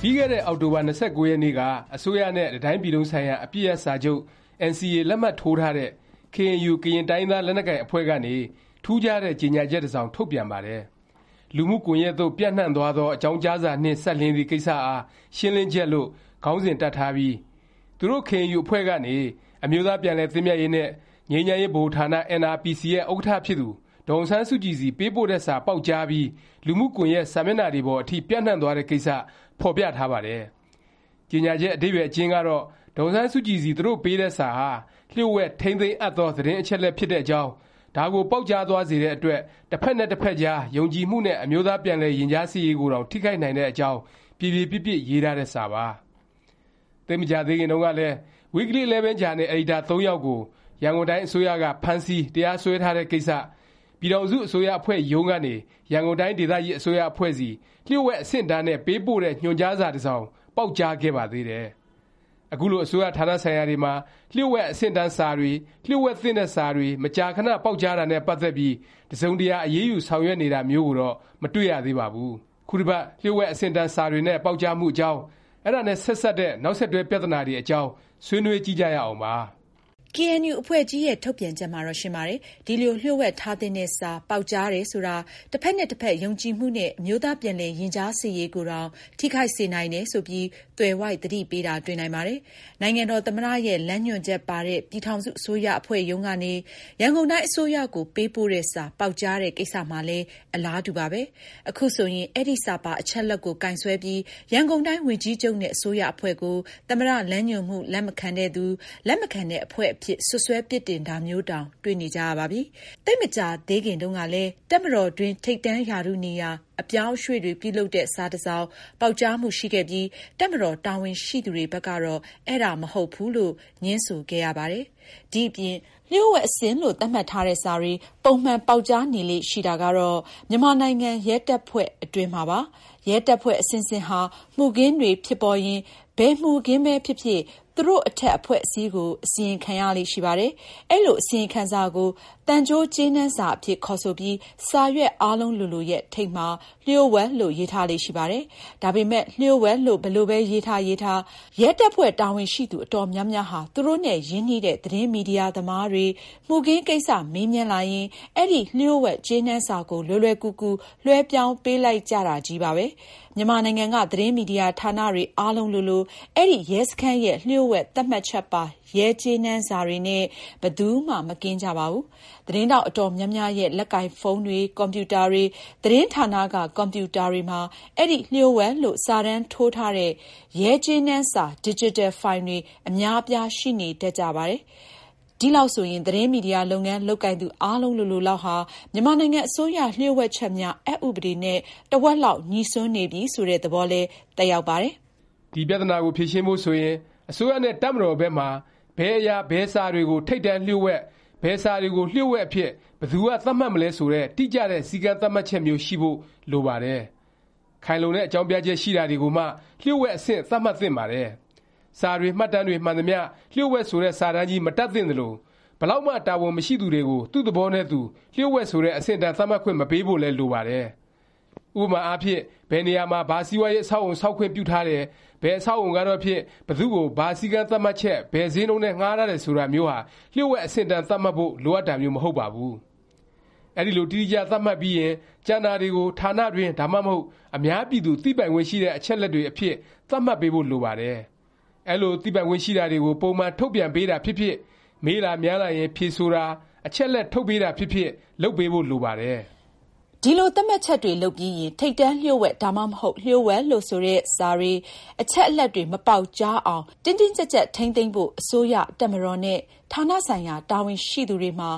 ပြီးခဲ့တဲ့ အောက်တိုဘာ ၂၉ ရက်နေ့က အစိုးရနဲ့ တစ်တိုင်းပြည်လုံးဆိုင်ရာ အပစ်ရပ်စာချုပ် NCA လက်မှတ်ထိုးထားတဲ့ KNU ကရင်တိုင်းရင်းသား လက်နက်ကိုင် အဖွဲ့ကနေ ထူးခြားတဲ့ ကြေငြာချက် တစ်စောင် ထုတ်ပြန်ပါတယ်။လူမှုကွန်ယက်သို့ ပျံ့နှံ့သွားသော အကြောင်းကြားစာနှင့် စပ်လျဉ်းသည့် ကိစ္စအား ရှင်းလင်းချက်လို့ ခေါင်းစဉ်တပ်ထားပြီး သူတို့ KNU အဖွဲ့ကနေ အမျိုးသားပြန်လည်သင့်မြတ်ရေးနဲ့ ငြိမ်းချမ်းရေးဗဟိုဌာန NRPC ရဲ့ ဥက္ကဌ ဖြစ်သူ ဒေါ်အောင်ဆန်းစုကြည်ဆီ ပေးပို့တဲ့စာ ပေါက်ကြားပြီး လူမှုကွန်ယက် စာမျက်နှာတွေပေါ်အထိ ပျံ့နှံ့သွားတဲ့ ကိစ္စ ဖော်ပြထားပါတယ်။ကြေငြာချက် အဓိပ္ပါယ် အကျဉ်းကတော့ ဒေါ်အောင်ဆန်းစုကြည်ဆီ သူတို့ပေးတဲ့စာဟာ လျှို့ဝှက် ထိမ်းသိမ်းအပ်သော သတင်းအချက်အလက် ဖြစ်တဲ့အကြောင်း၊ဒါကို ပေါက်ကြားသွားစေတဲ့အတွက် တစ်ဖက်နဲ့ တစ်ဖက်ကြား ယုံကြည်မှုနဲ့ အမျိုးသား ပြန်လည်ရင်ကြားစေ့ရေးကိုတောင် ထိခိုက်နိုင်တဲ့အကြောင်း ပြေပြေပြစ်ပြစ် ရေးထားတဲ့ စာပါ။သိပ်မကြာသေးခင်တုန်းကလည်း Weekly Eleven ဂျာနယ် အယ်ဒီတာသုံးယောက်ကို ရန်ကုန်တိုင်းအစိုးရက ဖမ်းဆီး၊တရားစွဲထားတဲ့ကိစ္စ၊ပြည်ထောင်စုအစိုးရအဖွဲ့ရုံးကနေ ရန်ကုန်တိုင်းဒေသကြီး အစိုးရအဖွဲ့ဆီ လျှို့ဝှက် အဆင့်အတန်းနဲ့ ပေးပို့တဲ့ ညွှန်ကြားစာ တစ်စောင် ပေါက်ကြားခဲ့ပါသေးတယ်။အခုလို အစိုးရဌာနဆိုင်ရာတွေမှာ လျှို့ဝှက် အဆင့်အတန်းစာတွေ၊လျှို့ဝှက်သင့်တဲ့ စာတွေ မကြာခဏ ပေါက်ကြားတာနဲ့ ပတ်သက်ပြီး တစ်စုံတစ်ရာ အရေးယူ ဆောင်ရွက်နေတာမျိုးကိုတော့ မတွေ့ရသေးပါဘူး။ခုတစ်ပတ် လျှို့ဝှက် အဆင့်အတန်း စာတွေနဲ့ ပေါက်ကြားမှုအကြောင်း၊အဲဒါနဲ့ ဆက်စပ်တဲ့ နောက်ဆက်တွဲ ပြသနာတွေအကြောင်း ဆွေးနွေးကြည့်ကြရအောင်ပါ။ ကေအဲန်ယူအဖွဲ့ကြီးရဲ့ ထုတ်ပြန်ချက်မှာတော့ ရှင်းပါတယ်။ဒီလို လျှို့ဝှက်ထားသင့်တဲ့စာ ပေါက်ကြားတယ်ဆိုတာ တစ်ဖက်နဲ့ တစ်ဖက် ယုံကြည်မှုနဲ့ အမျိုးသားပြန်လည်ရင်ကြားစေ့ရေးကိုတောင် ထိခိုက်စေနိုင်တယ် ဆိုပြီး သွယ်ဝိုက် သတိပေးတာ တွေ့နိုင်ပါတယ်။နိုင်ငံတော်သမ္မတရဲ့ လမ်းညွှန်ချက်ပါတဲ့ ပြည်ထောင်စု အစိုးရအဖွဲ့ရုံးကနေ ရန်ကုန်တိုင်း အစိုးရကို ပေးပို့တဲ့စာ ပေါက်ကြားတဲ့ ကိစ္စမှာလည်း အလားတူပါပဲ။အခုဆိုရင် အဲဒီစာပါ အချက်အလက်ကို ကိုင်စွဲပြီး ရန်ကုန်တိုင်း ဝန်ကြီးချုပ်နဲ့ အစိုးရအဖွဲ့ကို သမ္မတ လမ်းညွှန်မှု လက်မခံတဲ့သူ၊လက်မခံတဲ့အဖွဲ့အဖြစ် စွပ်စွဲ ပြစ်တင်တာမျိုးတောင် တွေ့နေကြရပါပြီ။သိပ်မကြာသေးခင်တုန်းကလည်း တပ်မတော်တွင်း ထိပ်တန်း ရာထူးနေရာ အပြောင်းအရွှေ့တွေ ပြုလုပ်တဲ့ စာတစ်စောင် ပေါက်ကြားမှု ရှိခဲ့ပြီး တပ်မတော် တာဝန်ရှိသူတွေဘက်ကတော့ အဲဒါ မဟုတ်ဘူးလို့ ငြင်းဆိုခဲ့ရပါတယ်။ဒီ့အပြင် လျှို့ဝှက် အဆင့်လို့ သတ်မှတ်ထားတဲ့ စာတွေ ပုံမှန် ပေါက်ကြားနေလေ့ ရှိတာကတော့ မြန်မာနိုင်ငံ ရဲတပ်ဖွဲ့အတွင်းမှာပါ။ရဲတပ်ဖွဲ့ အဆင့်ဆင့်ဟာ မှုခင်းတွေ ဖြစ်ပေါ်ရင် ဘယ်မှုခင်းပဲဖြစ်ဖြစ် သူတို့အထက်အဖွဲ့အစည်းကို အစီရင်ခံရလေ့ရှိပါတယ်။အဲလို အစီရင်ခံစာကို သံကြိုးကြေးနန်းစာအဖြစ် ခေါ်ဆိုပြီး စာရွက်အားလုံးလိုလိုရဲ့ ထိပ်မှာ လျှို့ဝှက်လို့ ရေးထားလေ့ရှိပါတယ်။ဒါပေမယ့် လျှို့ဝှက်လို့ ဘယ်လိုပဲ ရေးထားရေးထား ရဲတပ်ဖွဲ့ တာဝန်ရှိသူ အတော်များများဟာ သူတို့နဲ့ ရင်းနှီးတဲ့ သတင်းမီဒီယာသမားတွေမှုခင်းကိစ္စ မေးမြန်းလာရင် အဲဒီ လျှို့ဝှက်ကြေးနန်းစာကို လွယ်လွယ်ကူကူ လွဲှပြောင်းပေးလိုက်ကြတာချည်းပါပဲ။ မြန်မာနိုင်ငံက သတင်းမီဒီယာဌာနတွေအားလုံးလိုလို အဲဒီ ရဲစခန်းရဲ့ လျှို့ဝှက်သတ်မှတ်ချက်ပါ ရဲကြေးနန်းစာတွေနဲ့ ဘယ်သူမှ မကင်းကြပါဘူး။သတင်းထောက်အတော်များများရဲ့ လက်ကိုင်ဖုန်းတွေ၊ကွန်ပျူတာတွေ၊သတင်းဌာနက ကွန်ပျူတာတွေမှာ အဲဒီ လျှို့ဝှက်လို့ စာတန်းထိုးထားတဲ့ ရဲကြေးနန်းစာဒီဂျစ်တယ်ဖိုင်တွေ အများအပြား ရှိနေတတ်ကြပါတယ်။ ဒီလောက်ဆိုရင် သတင်းမီဒီယာလုပ်ငန်း လုပ်ကိုင်သူ အားလုံးလိုလိုလောက်ဟာ မြန်မာနိုင်ငံအစိုးရ လျှို့ဝှက်ချက်များ အက်ဥပဒေနဲ့တစ်ဝက်လောက် ငြိစွန်းနေပြီ ဆိုတဲ့ သဘောလည်း သက်ရောက်ပါတယ်။ဒီပြသနာကို ဖြေရှင်းဖို့ ဆိုရင် အစိုးရနဲ့ တပ်မတော်ဘက်မှာ ဘယ်အရာ ဘယ်စာတွေကို ထိပ်တန်းလျှို့ဝှက်၊ဘယ်စာတွေကို လျှို့ဝှက်အဖြစ် ဘယ်သူက သတ်မှတ်မလဲ ဆိုတဲ့ တိကျတဲ့ စည်းကမ်းသတ်မှတ်ချက်မျိုး ရှိဖို့ လိုပါတယ်။ခိုင်လုံတဲ့ အကြောင်းပြချက် ရှိတာတွေကိုမှ လျှို့ဝှက် အဆင့် သတ်မှတ်သင့်ပါတယ်။ စာတွေမှတ်တမ်းတွေမှန်သမျှလျှို့ဝှက်ဆိုတဲ့စာတန်းကြီးမတပ်သင့်သလို၊ဘယ်လောက်မှတာဝန်မရှိသူတွေကိုသူ့သဘောနဲ့သူလျှို့ဝှက်ဆိုတဲ့အဆင့်အတန်းသတ်မှတ်ခွင့်မပေးဖို့လည်းလိုပါတယ်။ဥပမာအားဖြင့်ဘယ်နေရာမှာဘာစီးပွားရေးအဆောက်အဦဆောက်ခွင့်ပြုထားတယ်၊ဘယ်အဆောက်အဦကတော့ဖြစ်ဘယ်သူ့ကိုဘာစည်းကမ်းသတ်မှတ်ချက်၊ဘယ်ဈေးနှုန်းနဲ့ငှားထားတယ်ဆိုတာမျိုးဟာလျှို့ဝှက်အဆင့်အတန်းသတ်မှတ်ဖို့လိုအပ်တာမျိုးမဟုတ်ပါဘူး။အဲဒီလိုတိတိကျကျသတ်မှတ်ပြီးရင်ကျန်တာတွေကိုဌာနတွင်းဒါမှမဟုတ်အများပြည်သူသိပိုင်ခွင့်ရှိတဲ့အချက်အလက်တွေအဖြစ်သတ်မှတ်ပေးဖို့လိုပါတယ်။ အဲလို သိပိုင်ခွင့်ရှိတာတွေကို ပုံမှန် ထုတ်ပြန်ပေးတာဖြစ်ဖြစ်၊မေးလာများလာရင် ဖြေဆိုတာ၊အချက်အလက် ထုတ်ပေးတာဖြစ်ဖြစ် လုပ်ပေးဖို့ လိုပါတယ်။ဒီလို သတ်မှတ်ချက်တွေ လုပ်ပြီးရင် ထိပ်တန်း လျှို့ဝှက် ဒါမှမဟုတ် လျှို့ဝှက်လို့ ဆိုတဲ့ စာတွေ၊အချက်အလက်တွေ မပေါက်ကြားအောင် တင်းတင်းကြပ်ကြပ် ထိမ်းသိမ်းဖို့ အစိုးရ၊တပ်မတော်နဲ့ ဌာနဆိုင်ရာ တာဝန်ရှိသူတွေမှာ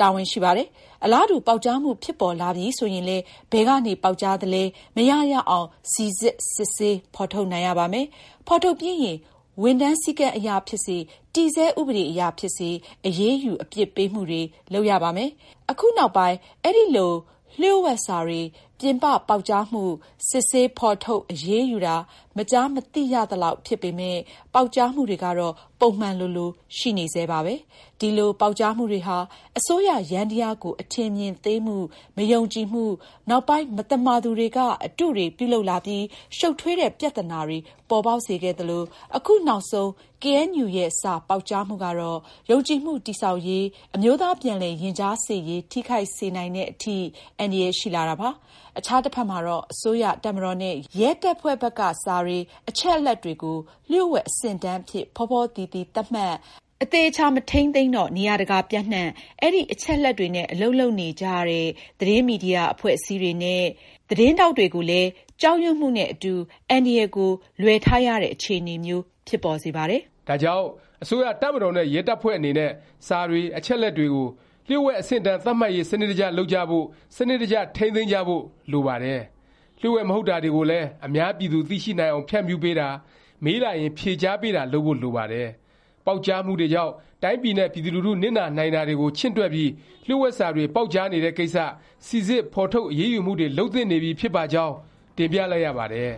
တာဝန်ရှိပါတယ်။အလားတူ ပေါက်ကြားမှု ဖြစ်ပေါ်လာပြီ ဆိုရင်လည်း ဘယ်ကနေ ပေါက်ကြားသလဲ မရရအောင် စိစစ် စစ်ဆေး ဖော်ထုတ်နိုင်ရပါမယ်။ဖော်ထုတ်ပြီးရင် ဝန်ထမ်းစည်းကမ်းအရဖြစ်စေ၊တည်ဆဲဥပဒေအရဖြစ်စေ အရေးယူ အပြစ်ပေးမှုတွေ လုပ်ရပါမယ်။အခုနောက်ပိုင်း အဲလို လျှို့ဝှက်စာတွေ ပြင်ပပေါက်ကြားမှု စစ်ဆေး ဖော်ထုတ် အရေးယူတာ မကြားမသိရသလောက် ဖြစ်ပေမယ့် ပေါက်ကြားမှုတွေကတော့ ပုံမှန်လိုလို ရှိနေဆဲပါပဲ။ဒီလို ပေါက်ကြားမှုတွေဟာ အစိုးရယန္တယားကို အထင်မြင်သေးမှု၊မယုံကြည်မှု၊နောက်ပိုင်း မသမာသူတွေက အတုတွေ ပြုလုပ်လာပြီး ရှုတ်ထွေးတဲ့ ပြသနာတွေ ပေါ်ပေါက်စေခဲ့သလို၊အခုနောက်ဆုံး ကေအဲန်ယူရဲ့စပေါက်ကြားမှုကတော့ ယုံကြည်မှု တည်ဆောက်ရေး၊အမျိုးသား ပြန်လည်ရင်ကြားစေ့ရေး ထိခိုက်စေနိုင်သည်အထိ အန္တရာယ် ရှိလာတာပါ။အခြားတစ်ဖက်မှာတော့ အစိုးရ၊တပ်မတော်နဲ့ ရဲတပ်ဖွဲ့ဘက်က စာတွေ၊အချက်အလက်တွေကို လျှို့ဝှက် အဆင့်အတန်းအဖြစ် ဖောဖောသီသီသတ်မှတ်၊အသေအခြာ မထိမ်းသိမ်းတော့ နေရာတကာ ပျံ့နှံ့၊အဲဒီ အချက်အလက်တွေနဲ့ အလုပ်လုပ်နေကြတဲ့ သတင်းမီဒီယာ အဖွဲ့အစည်းတွေနဲ့ သတင်းထောက်တွေကိုလည်း ကြောက်ရွံ့မှုနဲ့အတူ အန္တရာယ်ကို လွယ်ထားရတဲ့ အခြေအနေမျိုး ဖြစ်ပေါ်စေပါတယ်။ဒါကြောင့် အစိုးရ၊တပ်မတော်နဲ့ ရဲတပ်ဖွဲ့ အနေနဲ့ စာတွေ၊အချက်အလက်တွေကို လျှို့ဝှက် အဆင့်အတန်း သတ်မှတ်ရေး စနစ်တကျ လုပ်ကြဖို့၊စနစ်တကျ ထိမ်းသိမ်းကြဖို့ လိုပါတယ်။လျှို့ဝှက် မဟုတ်တာတွေကိုလည်း အများပြည်သူ သိရှိနိုင်အောင် ဖြန့်ဖြူးပေးတာ၊မေးလာရင် ဖြေကြားပေးတာ လုပ်ဖို့ လိုပါတယ်။ ပေါက်ကြားမှုတွေကြောင့် တိုင်းပြည်နဲ့ ပြည်သူလူထု နစ်နာနိုင်တာတွေကို ချင့်တွက်ပြီး လျှို့ဝှက်စာတွေ ပေါက်ကြားနေတဲ့ကိစ္စ စိစစ်၊ဖော်ထုတ် အရေးယူမှုတွေ လုပ်သင့်နေပြီ ဖြစ်ပါကြောင်း တင်ပြလိုက်ရပါတယ်